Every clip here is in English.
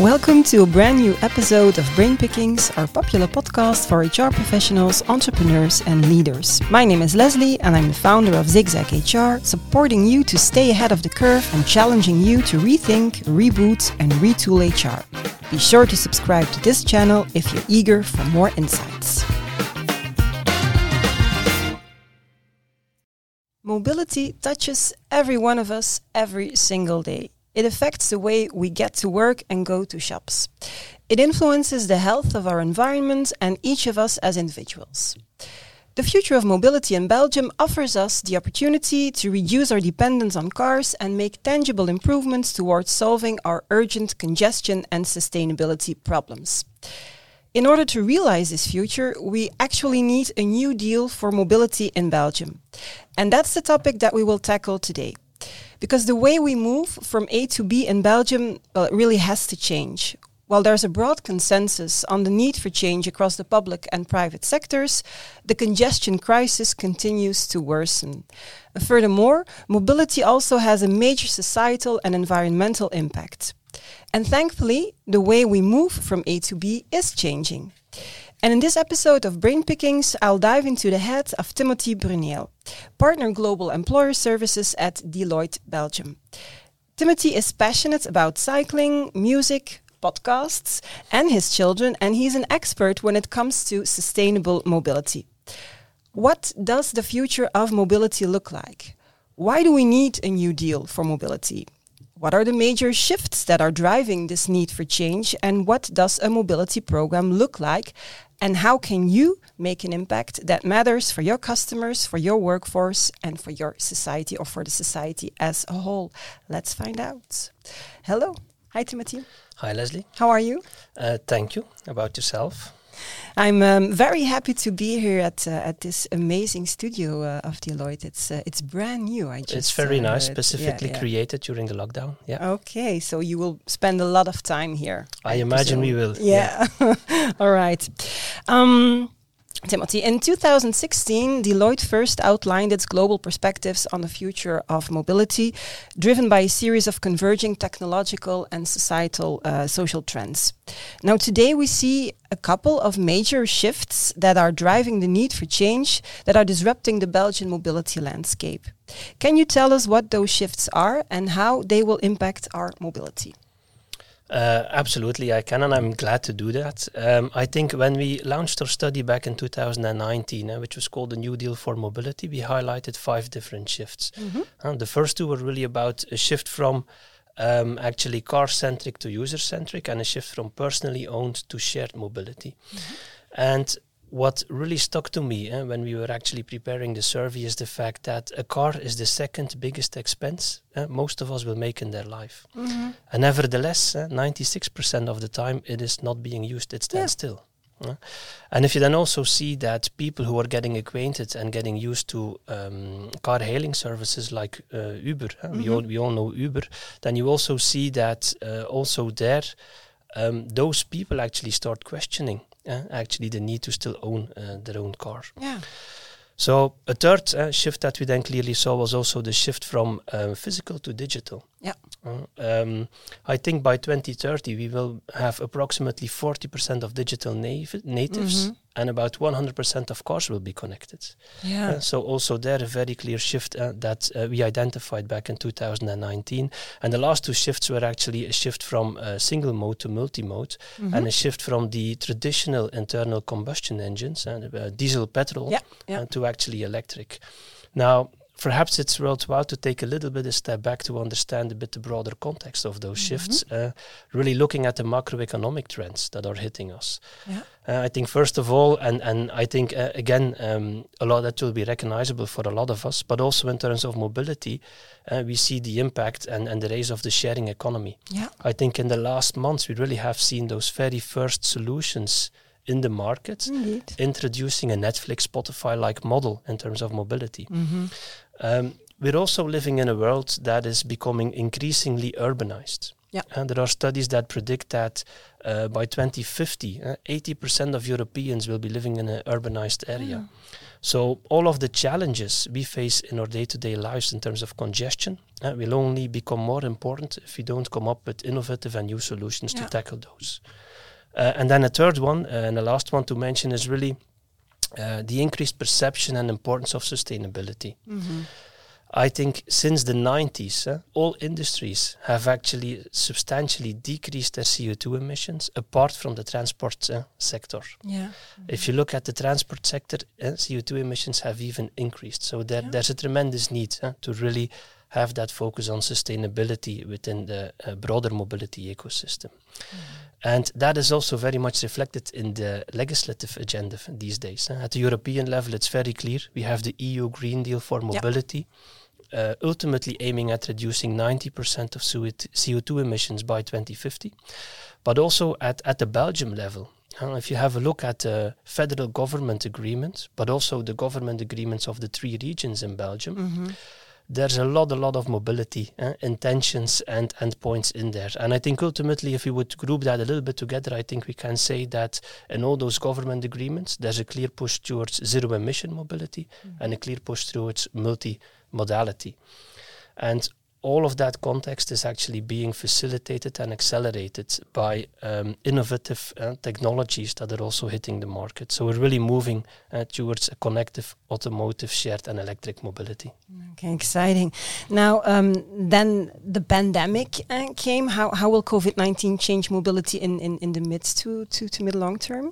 Welcome to a brand new episode of Brain Pickings, our popular podcast for HR professionals, entrepreneurs, and leaders. My name is Leslie, and I'm the founder of Zigzag HR, supporting you to stay ahead of the curve and challenging you to rethink, reboot, and retool HR. Be sure to subscribe to this channel if you're eager for more insights. Mobility touches every one of us every single day. It affects the way we get to work and go to shops. It influences the health of our environment and each of us as individuals. The future of mobility in Belgium offers us the opportunity to reduce our dependence on cars and make tangible improvements towards solving our urgent congestion and sustainability problems. In order to realize this future, we actually need a new deal for mobility in Belgium. And that's the topic that we will tackle today. Because the way we move from A to B in Belgium well, it really has to change. While there's a broad consensus on the need for change across the public and private sectors, the congestion crisis continues to worsen. Furthermore, mobility also has a major societal and environmental impact. And thankfully, the way we move from A to B is changing. And in this episode of Brain Pickings, I'll dive into the head of Timothy Bruneel, Partner Global Employer Services at Deloitte Belgium. Timothy is passionate about cycling, music, podcasts, and his children, and he's an expert when it comes to sustainable mobility. What does the future of mobility look like? Why do we need a new deal for mobility? What are the major shifts that are driving this need for change, and what does a mobility program look like? And how can you make an impact that matters for your customers, for your workforce, and for your society or for the society as a whole? Let's find out. Hello. Hi, Timothy. Hi, Leslie. How are you? Uh, thank you. About yourself? I'm um, very happy to be here at uh, at this amazing studio uh, of Deloitte. It's uh, it's brand new. I just it's very uh, nice, specifically yeah, yeah. created during the lockdown. Yeah, Okay, so you will spend a lot of time here. I imagine we presume. will. Yeah. All right. Um, Timothy, in 2016, Deloitte first outlined its global perspectives on the future of mobility, driven by a series of converging technological and societal uh, social trends. Now, today we see a couple of major shifts that are driving the need for change, that are disrupting the Belgian mobility landscape. Can you tell us what those shifts are and how they will impact our mobility? Uh, absolutely, I can, and I'm glad to do that. Um, I think when we launched our study back in 2019, uh, which was called the New Deal for Mobility, we highlighted five different shifts. Uh, the first two were really about a shift from um, actually car centric to user centric, and a shift from personally owned to shared mobility. And what really stuck to me eh, when we were actually preparing the survey is the fact that a car is the second biggest expense eh, most of us will make in their life. And nevertheless, eh, 96% of the time it is not being used, it stands Yeah. still. eh. And if you then also see that people who are getting acquainted and getting used to um, car hailing services like uh, Uber, eh, we, all, we all know Uber, then you also see that uh, also there um, those people actually start questioning actually the need to still own uh, their own car. Yeah. So a third uh, shift that we then clearly saw was also the shift from uh, physical to digital. Yeah. Uh, um, I think by 2030 we will have approximately 40% of digital nav- natives Mhm. and about 100% of cars will be connected. Yeah. Uh, so also there a very clear shift uh, that uh, we identified back in 2019. And the last two shifts were actually a shift from uh, single mode to multi-mode Mhm. and a shift from the traditional internal combustion engines and uh, diesel petrol Yeah, yeah. to actually electric. Now, perhaps it's worthwhile to take a little bit a step back to understand a bit the broader context of those shifts, uh, really looking at the macroeconomic trends that are hitting us. Yeah. Uh, I think first of all, and and I think uh, again, um, a lot that will be recognizable for a lot of us, but also in terms of mobility, uh, we see the impact and and the rise of the sharing economy. Yeah. I think in the last months we really have seen those very first solutions in the market Indeed. introducing a Netflix, Spotify-like model in terms of mobility. Mm-hmm. Um, we're also living in a world that is becoming increasingly urbanized. Yeah. And there are studies that predict that uh, by 2050, uh, 80% of Europeans will be living in an urbanized area. Mm. So all of the challenges we face in our day-to-day lives in terms of congestion uh, will only become more important if we don't come up with innovative and new solutions Yeah. to tackle those. Uh, and then a third one, uh, and the last one to mention is really uh, the increased perception and importance of sustainability. Mhm. I think since the 90s, uh, all industries have actually substantially decreased their CO2 emissions, apart from the transport uh, sector. Yeah. If you look at the transport sector, uh, CO2 emissions have even increased. So there, Yeah. there's a tremendous need uh, to really have that focus on sustainability within the uh, broader mobility ecosystem. And that is also very much reflected in the legislative agenda these days. At the European level, it's very clear. We have the EU Green Deal for mobility, uh, ultimately aiming at reducing 90% of CO2 emissions by 2050. But also at, at the Belgium level, uh, if you have a look at the federal government agreement, but also the government agreements of the three regions in Belgium, Mhm. There's a lot, a lot of mobility uh, intentions and endpoints in there. And I think ultimately, if we would group that a little bit together, I think we can say that in all those government agreements, there's a clear push towards zero emission mobility and a clear push towards multi-modality. And all of that context is actually being facilitated and accelerated by um, innovative uh, technologies that are also hitting the market. So we're really moving uh, towards a connective automotive, shared, and electric mobility. Okay, exciting. Now, um, then the pandemic uh, came. How, how will COVID 19 change mobility in, in, in the mid to, to, to mid long term?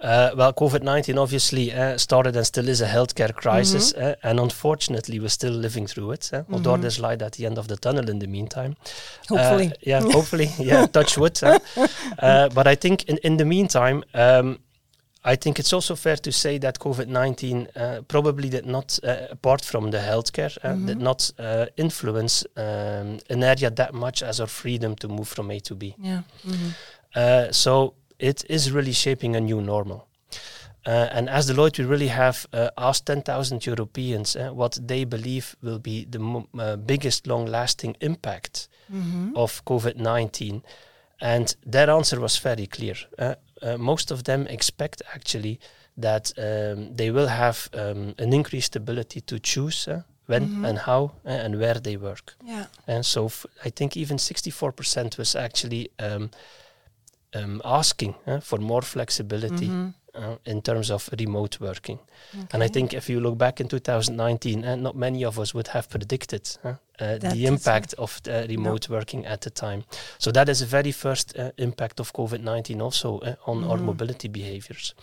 Uh, well, COVID 19 obviously uh, started and still is a healthcare crisis, uh, and unfortunately, we're still living through it. Uh, although Mhm. there's light at the end of the tunnel in the meantime. Hopefully. Uh, yeah, hopefully. Yeah, touch wood. uh. But I think in, in the meantime, um, I think it's also fair to say that COVID 19 uh, probably did not, uh, apart from the healthcare, uh, did not uh, influence um, an area that much as our freedom to move from A to B. Yeah. Mhm. Uh, so it is really shaping a new normal. Uh, and as Deloitte, we really have uh, asked 10,000 Europeans uh, what they believe will be the mo- uh, biggest long lasting impact Mhm. of COVID 19. And their answer was very clear. Uh, uh, most of them expect actually that um, they will have um, an increased ability to choose uh, when Mhm. and how uh, and where they work. Yeah. And so f- I think even 64% was actually um, um, asking uh, for more flexibility Mhm. uh, in terms of remote working. And I think if you look back in 2019, uh, not many of us would have predicted uh, uh, the impact of uh, remote working at the time. So that is a very first uh, impact of COVID-19 also on our Mhm. mobility behaviors.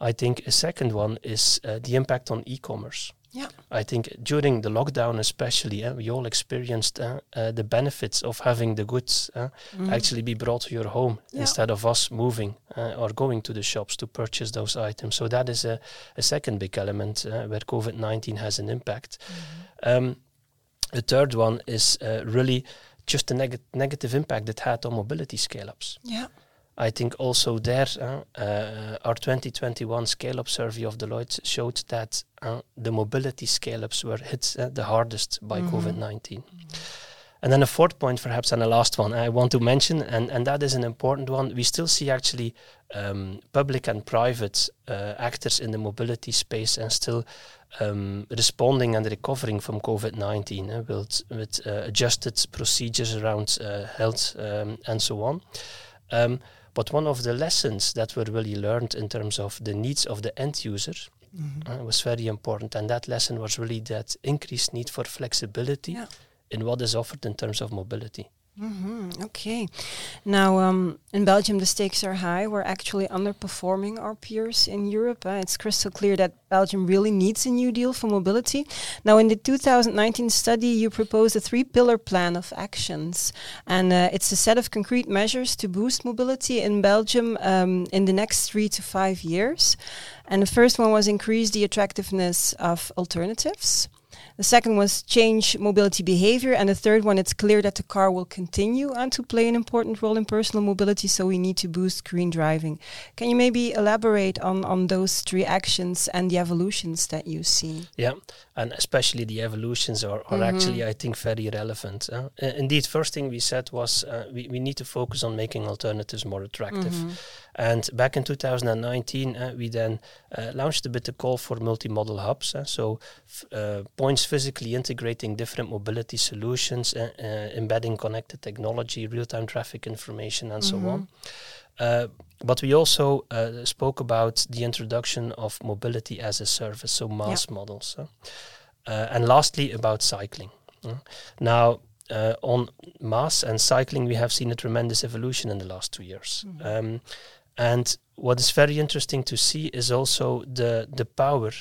I think a second one is uh, the impact on e-commerce. Yeah. I think during the lockdown, especially, uh, we all experienced uh, uh, the benefits of having the goods uh, Mhm. actually be brought to your home Yeah. instead of us moving uh, or going to the shops to purchase those items. So that is a, a second big element uh, where COVID 19 has an impact. Mhm. Um, the third one is uh, really just the neg- negative impact it had on mobility scale ups. Yeah. I think also there, uh, uh, our 2021 scale up survey of Deloitte showed that uh, the mobility scale ups were hit uh, the hardest by Mhm. COVID 19. And then a fourth point, perhaps, and a last one I want to mention, and, and that is an important one. We still see actually um, public and private uh, actors in the mobility space and still um, responding and recovering from COVID 19 uh, with, with uh, adjusted procedures around uh, health um, and so on. But one of the lessons that were really learned in terms of the needs of the end user Mhm. uh, was very important. And that lesson was really that increased need for flexibility Yeah. in what is offered in terms of mobility. Hmm Okay. Now, um, in Belgium, the stakes are high. We're actually underperforming our peers in Europe. Uh, it's crystal clear that Belgium really needs a new deal for mobility. Now, in the 2019 study, you proposed a three pillar plan of actions. And uh, it's a set of concrete measures to boost mobility in Belgium um, in the next three to five years. And the first one was increase the attractiveness of alternatives. The second was change mobility behavior. And the third one, it's clear that the car will continue and to play an important role in personal mobility. So we need to boost green driving. Can you maybe elaborate on, on those three actions and the evolutions that you see? Yeah, and especially the evolutions are, are mm-hmm. actually, I think, very relevant. Uh, indeed, first thing we said was uh, we, we need to focus on making alternatives more attractive. Mm-hmm. And back in 2019, uh, we then uh, launched a bit of call for multimodal hubs. Uh, so uh, points physically integrating different mobility solutions, uh, uh, embedding connected technology, real-time traffic information, and mm-hmm. so on. Uh, but we also uh, spoke about the introduction of mobility as a service, so MaaS models. Uh, and lastly, about cycling. now, on MaaS and cycling, we have seen a tremendous evolution in the last two years. Mm-hmm. Um, and what is very interesting to see is also the the power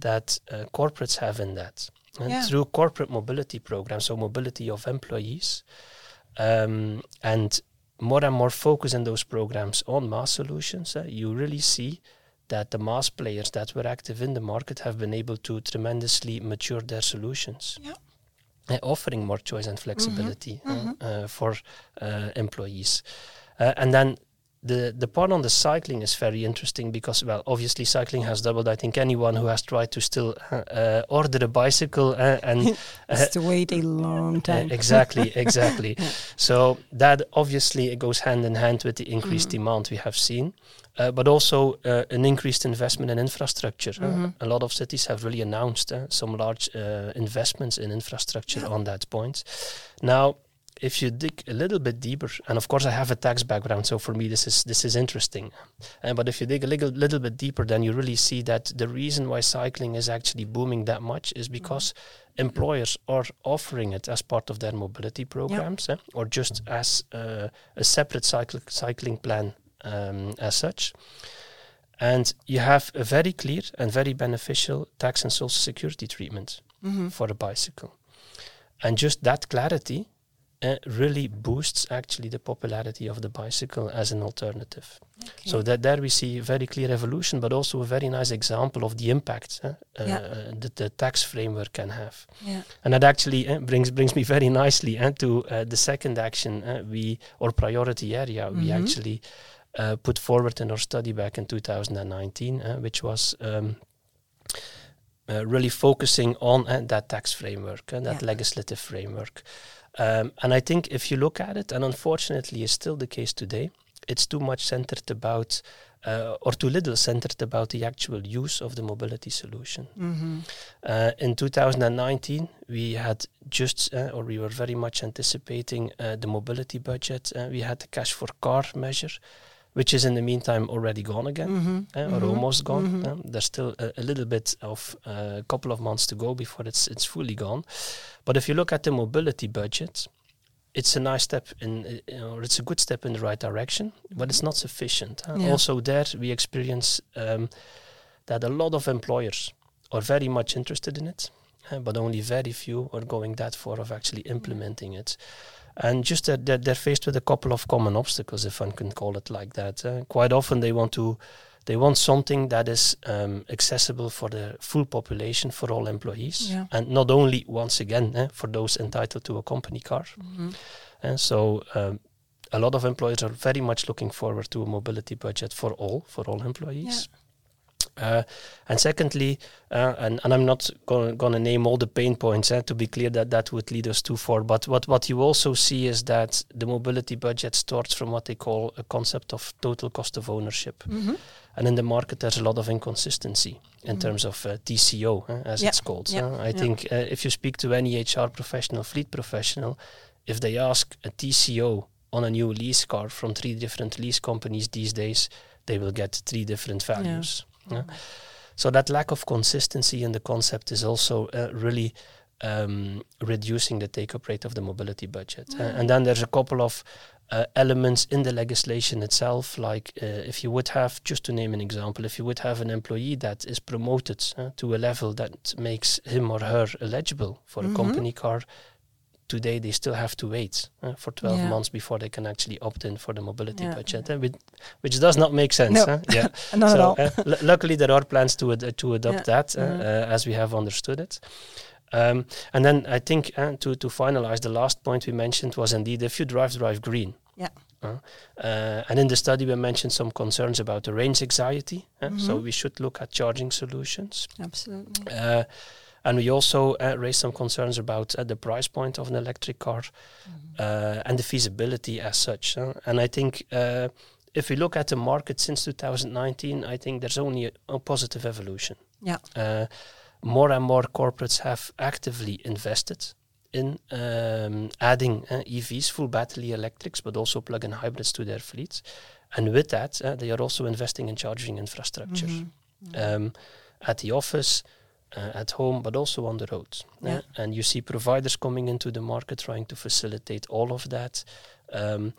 that uh, corporates have in that. And yeah. through corporate mobility programs, so mobility of employees, um, and more and more focus in those programs on MaaS solutions, uh, you really see that the MaaS players that were active in the market have been able to tremendously mature their solutions. Yeah. Uh, offering more choice and flexibility mm-hmm. Uh, mm-hmm. for uh, employees. Uh, and then the the part on the cycling is very interesting because well obviously cycling has doubled i think anyone who has tried to still uh, order a bicycle uh, and has to wait a long time exactly exactly so that obviously it goes hand in hand with the increased mm. demand we have seen uh, but also uh, an increased investment in infrastructure. Mm-hmm. a lot of cities have really announced uh, some large uh, investments in infrastructure yeah. on that point. Now, if you dig a little bit deeper, and of course I have a tax background, so for me this is this is interesting. Uh, but if you dig a little, little bit deeper, then you really see that the reason why cycling is actually booming that much is because mm-hmm. employers are offering it as part of their mobility programs, yep. eh, or just as uh, a separate cycle, cycling plan um, as such. And you have a very clear and very beneficial tax and social security treatment mm-hmm. for a bicycle. And just that clarity uh, really boosts actually the popularity of the bicycle as an alternative. Okay. So that there we see a very clear evolution, but also a very nice example of the impact uh, yeah. uh, that the tax framework can have. Yeah. And that actually uh, brings brings me very nicely uh, to uh, the second action we or priority area mm-hmm. we actually put forward in our study back in 2019, which was. Um, really focusing on that tax framework, that yeah. legislative framework. Um, and I think if you look at it, and unfortunately is still the case today, it's too much centered about, uh, or too little centered about the actual use of the mobility solution. Mm-hmm. Uh, in 2019, we had just, uh, or we were very much anticipating uh, the mobility budget. Uh, we had the cash for car measure which is in the meantime already gone again, mm-hmm. uh, or mm-hmm. almost gone. Mm-hmm. Uh, there's still a, a, little bit of a uh, couple of months to go before it's it's fully gone. But if you look at the mobility budget, it's a nice step in, you know, it's a good step in the right direction, but it's not sufficient. Yeah. Also, there we experience um, that a lot of employers are very much interested in it, uh, but only very few are going that far of actually implementing it and just that they're, they're, faced with a couple of common obstacles, if one can call it like that. Uh, quite often, they want to they want something that is um, accessible for the full population, for all employees, yeah. and not only once again eh, for those entitled to a company car. Mm-hmm. And so. Um, a lot of employers are very much looking forward to a mobility budget for all, for all employees. Yeah. Uh, and secondly, uh, and, and I'm not going to name all the pain points eh, to be clear that that would lead us too far. But what, what you also see is that the mobility budget starts from what they call a concept of total cost of ownership. Mm-hmm. And in the market, there's a lot of inconsistency in mm-hmm. terms of uh, TCO, eh, as it's called. I think uh, if you speak to any HR professional, fleet professional, if they ask a TCO on a new lease car from three different lease companies these days, they will get three different values. Yeah. So that lack of consistency in the concept is also uh, really um, reducing the take-up rate of the mobility budget. Uh, and then there's a couple of uh, elements in the legislation itself, like uh, if you would have, just to name an example, if you would have an employee that is promoted uh, to a level that makes him or her eligible for mm-hmm. a company car, today they still have to wait uh, for 12 yeah. months before they can actually opt in for the mobility yeah. budget, uh, which, which, does not make sense. No. Huh? Yeah, not so, at all. Uh, luckily, there are plans to ad- to adopt yeah. that uh, mm-hmm. as we have understood it. Um, and then I think uh, to to finalize, the last point we mentioned was indeed if you drive, drive green. Yeah. Uh, and in the study, we mentioned some concerns about the range anxiety. Uh, Mm-hmm. So we should look at charging solutions. Absolutely. And we also uh, raised some concerns about uh, the price point of an electric car uh, and the feasibility as such. huh? And I think uh, if we look at the market since 2019, I think there's only a, a positive evolution. Yeah. Uh, more and more corporates have actively invested in um, adding uh, EVs, full battery electrics, but also plug-in hybrids to their fleets. And with that, uh, they are also investing in charging infrastructure Mhm. um, at the office, uh, at home, but also on the road. uh, Yeah. and you see providers coming into the market trying to facilitate all of that. Um,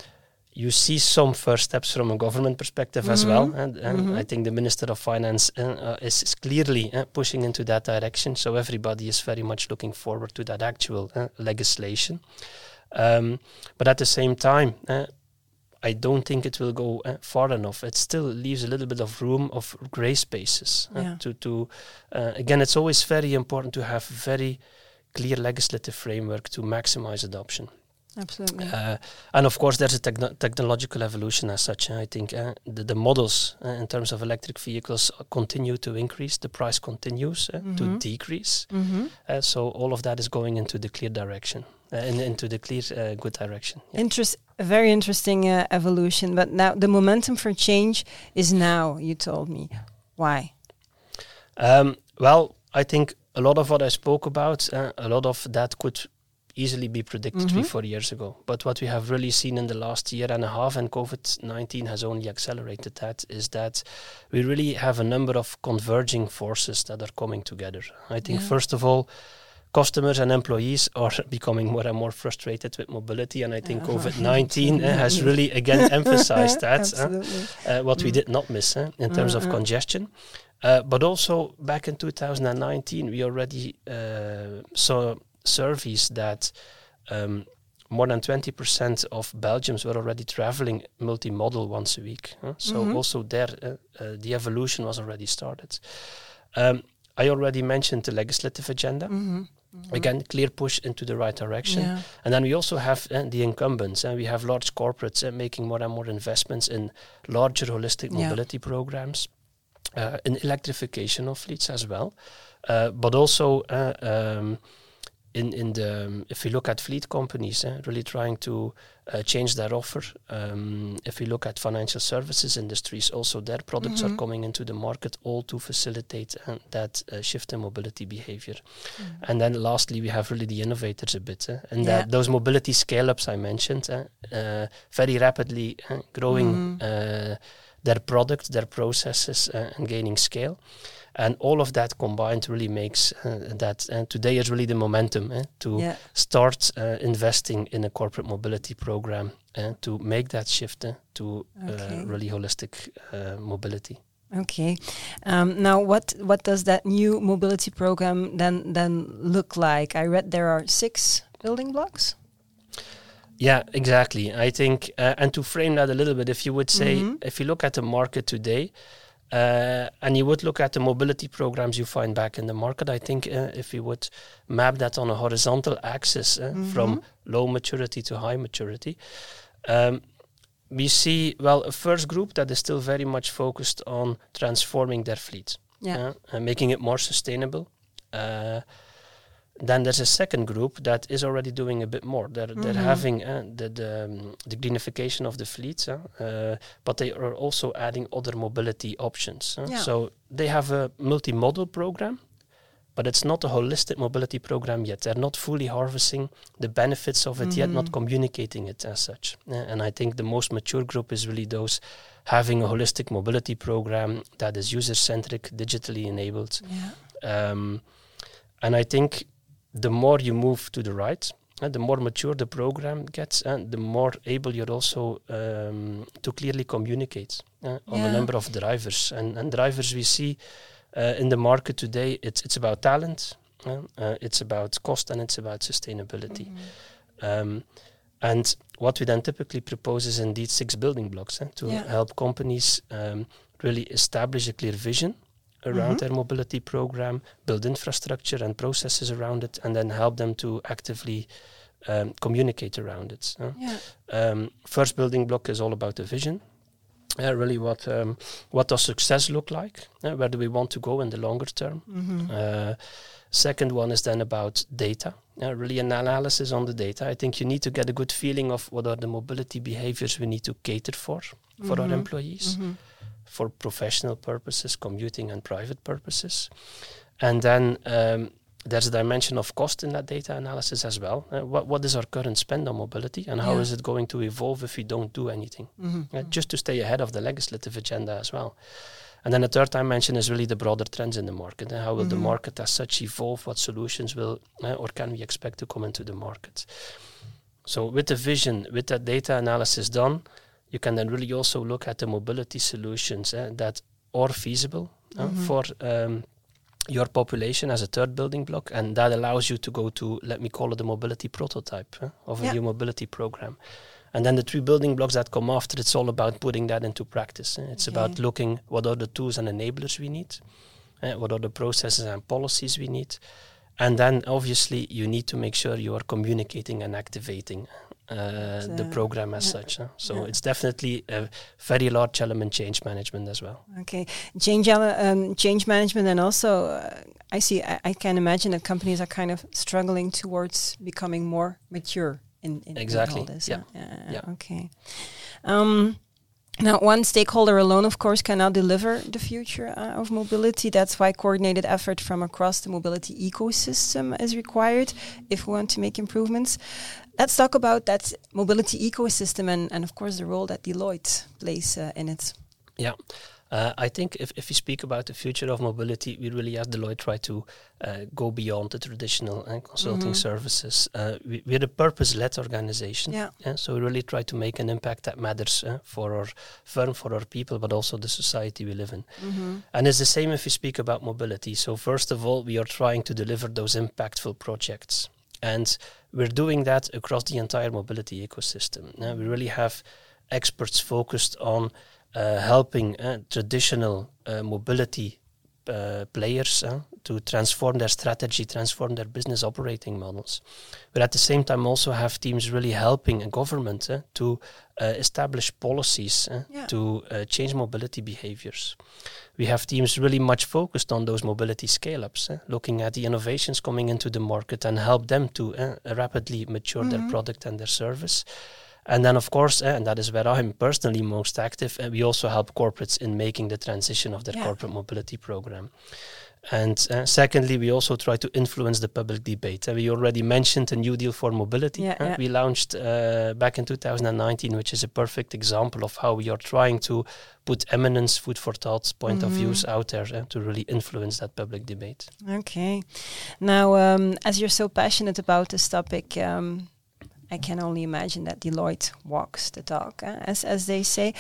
you see some first steps from a government perspective as well, Mhm. and, and Mhm. I think the Minister of Finance uh, uh, is, is clearly uh, pushing into that direction. So everybody is very much looking forward to that actual uh, legislation. Um, but at the same time, I don't think it will go uh, far enough. It still leaves a little bit of room of grey spaces. uh, Yeah. to to uh, again, it's always very important to have very clear legislative framework to maximize adoption. Absolutely. Uh, and of course, there's a techno- technological evolution as such. I think uh, the, the models uh, in terms of electric vehicles continue to increase. The price continues uh, to decrease. hmm Uh, so all of that is going into the clear direction, uh, in, into the clear uh, good direction. Yeah. Interest, a very interesting uh, evolution. But now the momentum for change is now. You told me why. Um, well, I think a lot of what I spoke about, uh, a lot of that could easily be predicted three, Mhm. four years ago. But what we have really seen in the last year and a half, and COVID 19 has only accelerated that, is that we really have a number of converging forces that are coming together. I think, Yeah. first of all, customers and employees are becoming more and more frustrated with mobility, and I think. COVID 19 has really again emphasized that. uh, what we Mm. did not miss eh, in terms of uh. congestion. Uh, but also back in 2019, we already uh, saw surveys that um, more than 20% of Belgians were already traveling multimodal once a week. huh? So Mhm. also there, uh, uh, the evolution was already started. Um, I already mentioned the legislative agenda. Mhm. Again, clear push into the right direction. Yeah. And then we also have uh, the incumbents, and we have large corporates uh, making more and more investments in larger holistic Yeah. mobility programs, uh, in electrification of fleets as well, uh, but also uh, um, in in the um, if we look at fleet companies, uh, really trying to uh, change their offer. Um, if we look at financial services industries, also their products Mhm. are coming into the market, all to facilitate uh, that uh, shift in mobility behavior. And then lastly, we have really the innovators a bit, eh, and Yeah. that those mobility scale-ups I mentioned, eh, uh, very rapidly eh, growing Mhm. uh, their product, their processes, uh, and gaining scale. And all of that combined really makes uh, that. And today is really the momentum eh, to Yeah. start uh, investing in a corporate mobility program and to make that shift eh, to Okay. uh, really holistic uh, mobility. Okay. Um, now, what what does that new mobility program then then look like? I read there are six building blocks. Yeah, exactly. I think, uh, and to frame that a little bit, if you would say, Mhm. if you look at the market today, uh, and you would look at the mobility programs you find back in the market, I think uh, if you would map that on a horizontal axis uh, from Mhm. low maturity to high maturity, um, we see, well, a first group that is still very much focused on transforming their fleet Yeah. uh, and making it more sustainable. Then there's a second group that is already doing a bit more. They're they're Mhm. having uh, the the, um, the greenification of the fleets, uh, uh, but they are also adding other mobility options. uh. Yeah. So they have a multimodal program, but it's not a holistic mobility program yet. They're not fully harvesting the benefits of it yet, not Mhm. communicating it as such. Uh, and I think the most mature group is really those having a holistic mobility program that is user centric, digitally enabled, Yeah. um, and I think the more you move to the right, uh, the more mature the program gets, and the more able you're also um, to clearly communicate uh, on a Yeah. number of drivers. And, and drivers we see uh, in the market today, it's it's about talent, uh, it's about cost, and it's about sustainability. Mhm. Um, and what we then typically propose is indeed six building blocks eh, to Yeah. help companies um, really establish a clear vision around their mobility program, build infrastructure and processes around it, and then help them to actively um, communicate around it. Yeah. Um, first building block is all about the vision. Uh, really, what um, what does success look like? Uh, where do we want to go in the longer term? Mm-hmm. Uh, second one is then about data. Uh, really, an analysis on the data. I think you need to get a good feeling of what are the mobility behaviors we need to cater for for our Mhm. employees Mm-hmm. For professional purposes, commuting and private purposes. And then um, there's a dimension of cost in that data analysis as well. Uh, what, what is our current spend on mobility and how Yeah. is it going to evolve if we don't do anything? Mm-hmm. Uh, just to stay ahead of the legislative agenda as well. And then the third dimension is really the broader trends in the market. And how will the Mhm. market as such evolve? What solutions will uh, or can we expect to come into the market? So with the vision, with that data analysis done, you can then really also look at the mobility solutions eh, that are feasible uh, Mhm. for um, your population as a third building block, and that allows you to go to let me call it the mobility prototype eh, of a Yeah. new mobility program. And then the three building blocks that come after, it's all about putting that into practice. eh. It's about looking what are the tools and enablers we need, eh, what are the processes and policies we need, and then obviously you need to make sure you are communicating and activating the uh, program as such. huh. So it's definitely a very large element change management as well. Okay, change um, change management, and also uh, I see. I, I can imagine that companies are kind of struggling towards becoming more mature in, in, in Exactly, all this. Yeah, yeah. Okay. Um, now, one stakeholder alone, of course, cannot deliver the future uh, of mobility. That's why coordinated effort from across the mobility ecosystem is required if we want to make improvements. Let's talk about that mobility ecosystem and, and of course, the role that Deloitte plays uh, in it. Yeah. Uh, I think if, if we speak about the future of mobility, we really, as Deloitte, try to uh, go beyond the traditional uh, consulting Mhm. services. Uh, we, we're a purpose-led organization, Yeah. yeah, so we really try to make an impact that matters uh, for our firm, for our people, but also the society we live in. Mm-hmm. And it's the same if we speak about mobility. So first of all, we are trying to deliver those impactful projects. And we're doing that across the entire mobility ecosystem. Uh, we really have experts focused on helping uh, traditional uh, mobility uh, players uh, to transform their strategy, transform their business operating models. But at the same time, also have teams really helping a government to uh, establish policies uh, Yeah. to uh, change mobility behaviors. We have teams really much focused on those mobility scale ups, uh, looking at the innovations coming into the market and help them to uh, rapidly mature their Mhm. product and their service. And then, of course, uh, and that is where I'm personally most active, uh, we also help corporates in making the transition of their Yeah. corporate mobility program. And uh, secondly, we also try to influence the public debate. Uh, we already mentioned the New Deal for Mobility. Yeah, uh, yeah. We launched uh, back in 2019, which is a perfect example of how we are trying to put eminence, food for thought, point of Mhm. views out there to really influence that public debate. Okay. Now, um, as you're so passionate about this topic, um, I can only imagine that Deloitte walks the talk, eh, as as they say.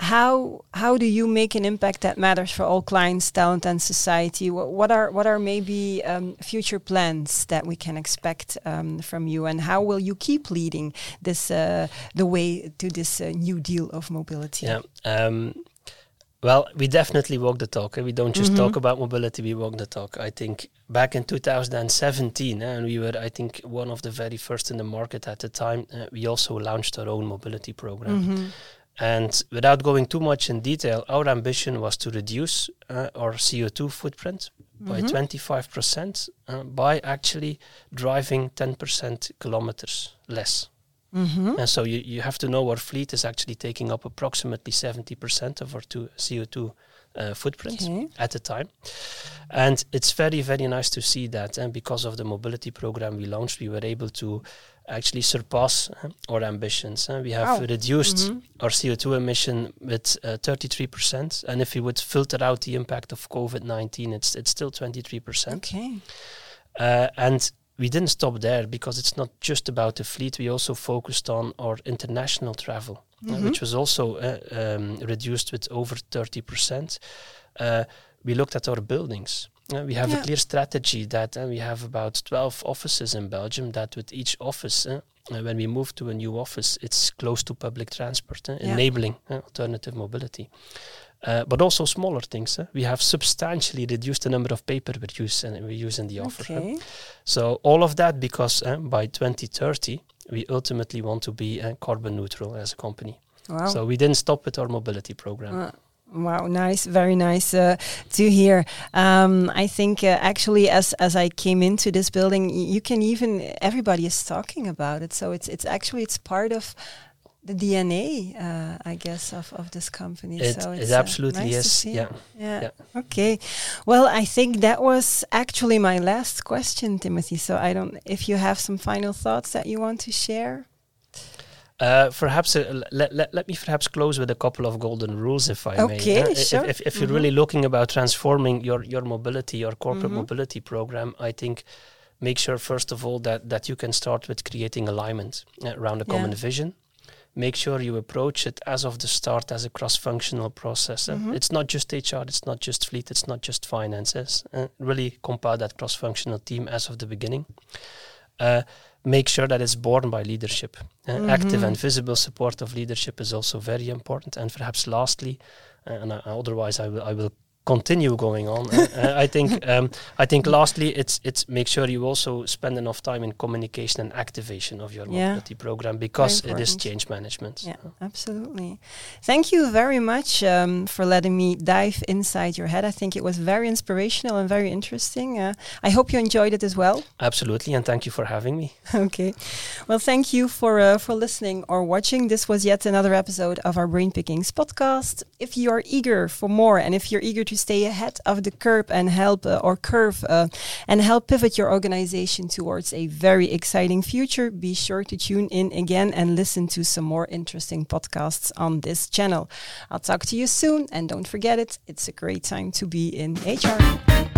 How how do you make an impact that matters for all clients, talent, and society? What, what are what are maybe um, future plans that we can expect um, from you, and how will you keep leading this uh, the way to this uh, new deal of mobility? Yeah. Um, well, we definitely walk the talk. eh. We don't just Mhm. talk about mobility, we walk the talk. I think back in 2017, eh, and we were, I think, one of the very first in the market at the time, uh, we also launched our own mobility program. Mhm. And without going too much in detail, our ambition was to reduce uh, our CO2 footprint by Mhm. 25% uh, by actually driving 10% kilometers less. Mhm. And so you, you have to know our fleet is actually taking up approximately 70% of our two CO2 uh, footprint Okay. at the time. And it's very, very nice to see that. And because of the mobility program we launched, we were able to actually surpass uh, our ambitions. Uh, we have Wow. reduced Mhm. our CO2 emission with uh, 33%. And if we would filter out the impact of COVID 19, it's, it's still 23%. Okay. Uh, and we didn't stop there because it's not just about the fleet. We also focused on our international travel, uh, Mhm. which was also uh, um, reduced with over 30%. Uh, we looked at our buildings. Uh, we have Yeah. a clear strategy that uh, we have about 12 offices in Belgium, that with each office, uh, uh, when we move to a new office, it's close to public transport, uh, Yeah. enabling uh, alternative mobility. Uh, but also smaller things. We have substantially reduced the number of paper we use and we use in the offer. Okay. So all of that because by 2030 we ultimately want to be carbon neutral as a company. Wow. So we didn't stop with our mobility program. Uh, Wow, nice, very nice uh, to hear. Um, I think uh, actually, as as I came into this building, you can even everybody is talking about it. So it's it's actually it's part of the DNA, uh, I guess, of, of this company. It, so it uh, absolutely nice is. Yeah. yeah. yeah. Okay. Well, I think that was actually my last question, Timothy. So I don't. If you have some final thoughts that you want to share. Uh, perhaps uh, let, let, let me perhaps close with a couple of golden rules, if I okay, may. Uh, sure. If, if, if mm-hmm. you're really looking about transforming your, your mobility, your corporate mm-hmm. mobility program, I think make sure first of all that that you can start with creating alignment uh, around a yeah. common vision. Make sure you approach it as of the start as a cross-functional process. Mm-hmm. It's not just HR, it's not just fleet, it's not just finances. really compile that cross-functional team as of the beginning. Uh, make sure that it's borne by leadership. Uh, mm-hmm. Active and visible support of leadership is also very important. And perhaps lastly, uh, and uh, otherwise I will, I will continue going on. uh, I think um, I think lastly, it's it's make sure you also spend enough time in communication and activation of your yeah. program because it is change management. Yeah, absolutely. Thank you very much um, for letting me dive inside your head. I think it was very inspirational and very interesting. Uh, I hope you enjoyed it as well. Absolutely, and thank you for having me. okay, well, thank you for uh, for listening or watching. This was yet another episode of our Brain Pickings podcast. If you are eager for more, and if you're eager to stay ahead of the curve and help uh, or curve uh, and help pivot your organization towards a very exciting future, be sure to tune in again and listen to some more interesting podcasts on this channel. I'll talk to you soon and don't forget it, it's a great time to be in HR.